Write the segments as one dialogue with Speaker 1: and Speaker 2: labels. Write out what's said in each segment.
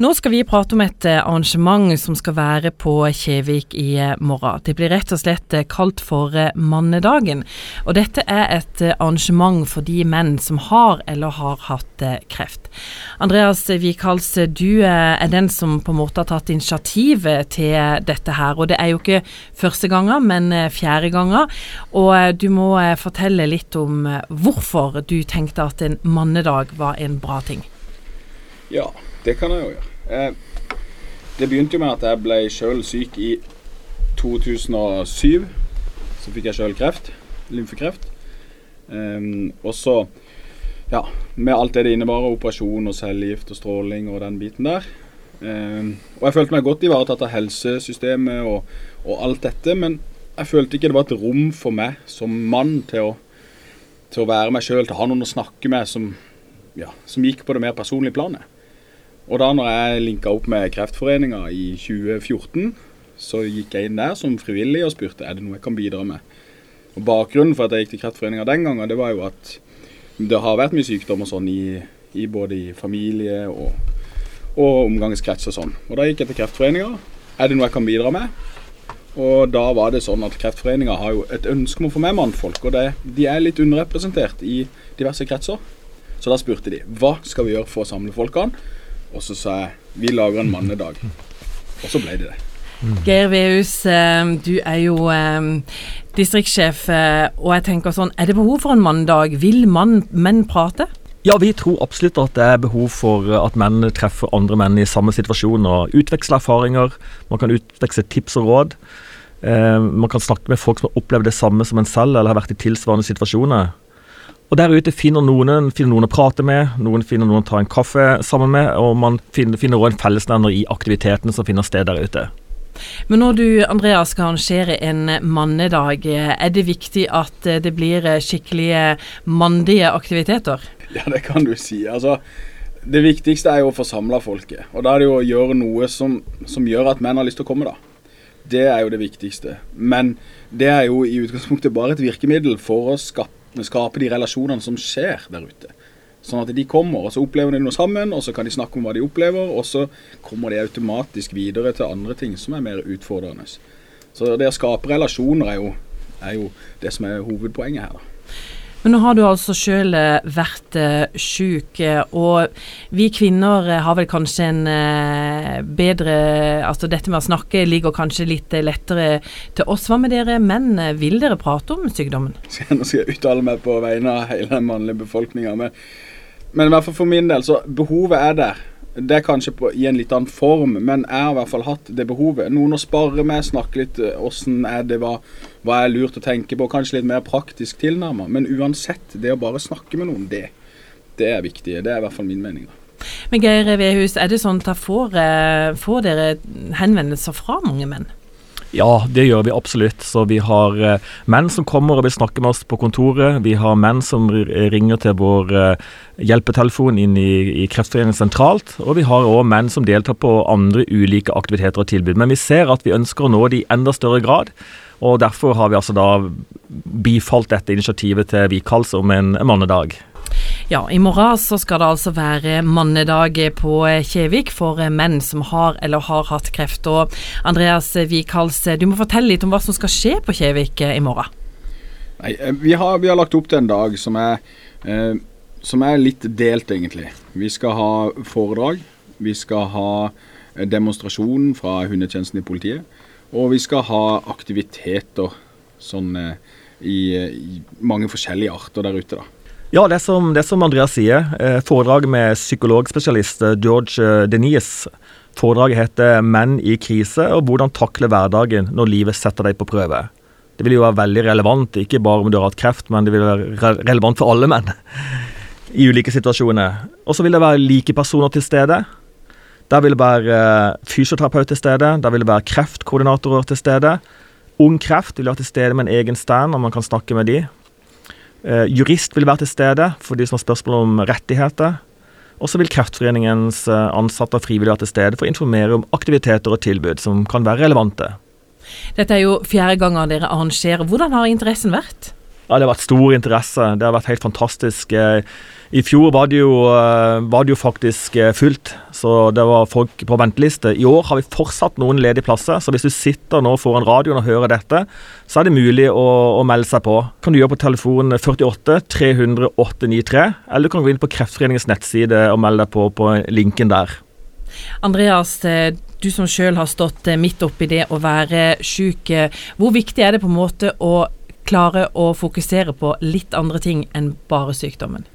Speaker 1: Nå skal vi prate om et eh, arrangement som skal være på Kjevik i eh, morgen. Det blir rett og slett eh, kalt for Mannedagen. Og dette er et arrangement for de menn som har eller har hatt kreft. Andreas Wikhals, du er den som på en måte har tatt initiativet til dette her. Og det er jo ikke første gangen, men fjerde gangen. Og du må fortelle litt om hvorfor du tenkte at en mannedag var en bra ting.
Speaker 2: Ja, det kan jeg jo gjøre. Eh, det begynte jo med at jeg ble sjøl syk i 2007. Så fikk jeg sjøl kreft. Lymfekreft. Um, og så, ja, med alt det det innebar, operasjon og cellegift og stråling og den biten der. Um, og jeg følte meg godt ivaretatt av helsesystemet og, og, alt dette, men jeg følte ikke det var et rom for meg som mann til å, til å være meg sjøl, til å ha noen å snakke med som, ja, som gikk på det mer personlige planet. Og da når jeg linka opp med Kreftforeninga i 2014, så gikk jeg inn der som frivillig og spurte er det noe jeg kan bidra med. Og Bakgrunnen for at jeg gikk til Kreftforeninga den gangen, det var jo at det har vært mye sykdom og sånn i, i både i familie og, og omgangskrets og sånn. Og da gikk jeg til Kreftforeninga. Er det noe jeg kan bidra med? Og da var det sånn at Kreftforeninga har jo et ønske om å få med mannfolk, og det, de er litt underrepresentert i diverse kretser. Så da spurte de hva skal vi gjøre for å samle folkene. Og så sa jeg vi lager en mannedag. Og så ble det det.
Speaker 1: Geir Vehus, eh, du er jo eh, distriktssjef, eh, og jeg tenker sånn, er det behov for en mannedag? Vil mann, menn prate?
Speaker 3: Ja, vi tror absolutt at det er behov for at menn treffer andre menn i samme situasjon og utveksler erfaringer. Man kan utveksle tips og råd. Man kan snakke med folk som har opplevd det samme som en selv, eller har vært i tilsvarende situasjoner. Og Der ute finner noen, finner noen å prate med, noen finner noen å ta en kaffe sammen med, og man finner, finner også en fellesnevner i aktivitetene som finner sted der ute.
Speaker 1: Men når du Andreas, skal arrangere en mannedag, er det viktig at det blir skikkelige mandige aktiviteter?
Speaker 2: Ja, det kan du si. Altså, det viktigste er jo å få samla folket. Og da er det jo å gjøre noe som, som gjør at menn har lyst til å komme, da. Det er jo det viktigste. Men det er jo i utgangspunktet bare et virkemiddel for å skape skape de relasjonene som skjer der ute. Sånn at de kommer, og så opplever de noe sammen, og så kan de snakke om hva de opplever, og så kommer de automatisk videre til andre ting som er mer utfordrende. Så det å skape relasjoner er jo, er jo det som er hovedpoenget her. da.
Speaker 1: Men nå har du altså sjøl eh, vært sjuk, syk, eh, og vi kvinner har vel kanskje en bedre Altså dette med å snakke ligger kanskje litt lettere til oss. Hva med dere menn, vil dere prate om sykdommen?
Speaker 2: Nå skal jeg uttale meg på vegne av hele den mannlige befolkninga, men, men i hvert fall for min del, så behovet er der. Det er kanskje på, i en litt annen form, men jeg har i hvert fall hatt det behovet. Noen å spare med, snakke litt åssen er det, hva, hva er lurt å tenke på. Kanskje litt mer praktisk tilnærma. Men uansett, det å bare snakke med noen, det, det er viktig. Det er i hvert fall min mening.
Speaker 1: Men Geir Vehus, er det sånn at får, eh, får dere henvendelser fra mange menn?
Speaker 3: Ja, det gjør vi absolutt. Så vi har uh, menn som kommer og vil snakke med oss på kontoret. Vi har menn som ringer til vår uh, hjelpetelefon inn i, i Kreftforeningen sentralt. Og vi har òg menn som deltar på andre ulike aktiviteter og tilbud. Men vi ser at vi ønsker å nå det i enda større grad. Og derfor har vi altså da bifalt dette initiativet til Vikals om en mannedag.
Speaker 1: Ja, i morgen så skal det altså være mannedag på Kjevik for menn som har eller har hatt kreft. Og Andreas Wikhals, du må fortelle litt om hva som skal skje på Kjevik i morgen.
Speaker 2: Nei, eh, vi har, vi har lagt opp til en dag som er, eh, som er litt delt, egentlig. Vi skal ha foredrag. Vi skal ha demonstrasjon fra hundetjenesten i politiet. Og vi skal ha aktiviteter sånn eh, i, i mange forskjellige arter der ute, da.
Speaker 3: Ja, det er som, det er som Andreas sier. Eh, foredrag med psykologspesialist eh, George eh, Denise. Foredraget heter 'Menn i krise og hvordan takle hverdagen når livet setter deg på prøve'. Det vil jo være veldig relevant, ikke bare om du har hatt kreft, men det vil være relevant for alle menn i ulike situasjoner. Og så vil det være like personer til stede. Der vil det være fysioterapeut til stede, der vil det være kreftkoordinatorer til stede. Ung Kreft vil være til stede med en egen stand, og man kan snakke med de. Uh, jurist vil være til stede for de som har spørsmål om rettigheter. Og så vil Kreftforeningens uh, ansatte og frivillige være til stede for å informere om aktiviteter og tilbud som kan være relevante.
Speaker 1: Dette er jo fjerde gangen dere arrangerer. Hvordan har interessen vært?
Speaker 3: Ja, Det har vært stor interesse. Det har vært helt fantastisk. Eh, I fjor var det jo, eh, var det jo faktisk eh, fullt, så det var folk på venteliste. I år har vi fortsatt noen ledige plasser, så hvis du sitter nå foran radioen og hører dette, så er det mulig å, å melde seg på. Kan du gjøre på telefon 48 300 893, eller du kan gå inn på Kreftforeningens nettside og melde deg på på linken der.
Speaker 1: Andreas, du som sjøl har stått midt oppi det å være syk. Hvor viktig er det på en måte å klare å fokusere på litt andre ting enn bare sykdommen?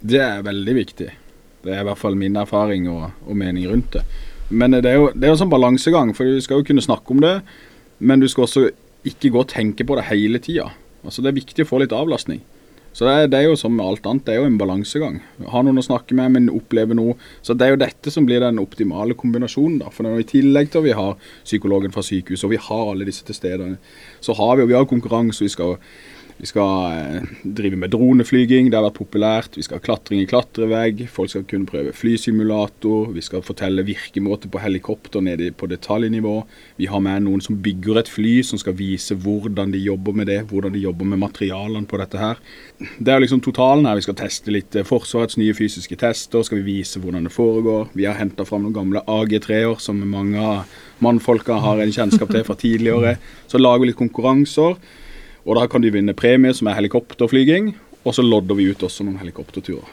Speaker 2: Det er veldig viktig. Det er i hvert fall min erfaring og, og mening rundt det. Men det er jo, det er en sånn balansegang, for du skal jo kunne snakke om det, men du skal også ikke gå og tenke på det hele tida. Altså, det er viktig å få litt avlastning. Så det er, det er, jo som med alt annet, det er jo en balansegang. Ha noen å snakke med, men oppleve noe. Så det er jo dette som blir den optimale kombinasjonen. da. For I tillegg til at vi har psykologen fra sykehuset, og vi har alle disse til stede, så har vi jo vi har konkurranse. Vi skal vi skal eh, drive med droneflyging, det har vært populært. Vi skal ha klatring i klatrevegg. Folk skal kunne prøve flysimulator. Vi skal fortelle virkemåte på helikopter nede på detaljnivå. Vi har med noen som bygger et fly, som skal vise hvordan de jobber med det. Hvordan de jobber med materialene på dette her. Det er liksom totalen her. Vi skal teste litt eh, Forsvarets nye fysiske tester. Skal vi vise hvordan det foregår. Vi har henta fram noen gamle AG3-er som mange av mannfolka har en kjennskap til fra tidligere. Så lager vi litt konkurranser. Og da kan de vinne premie som er helikopterflyging, og så lodder vi ut også noen helikopterturer.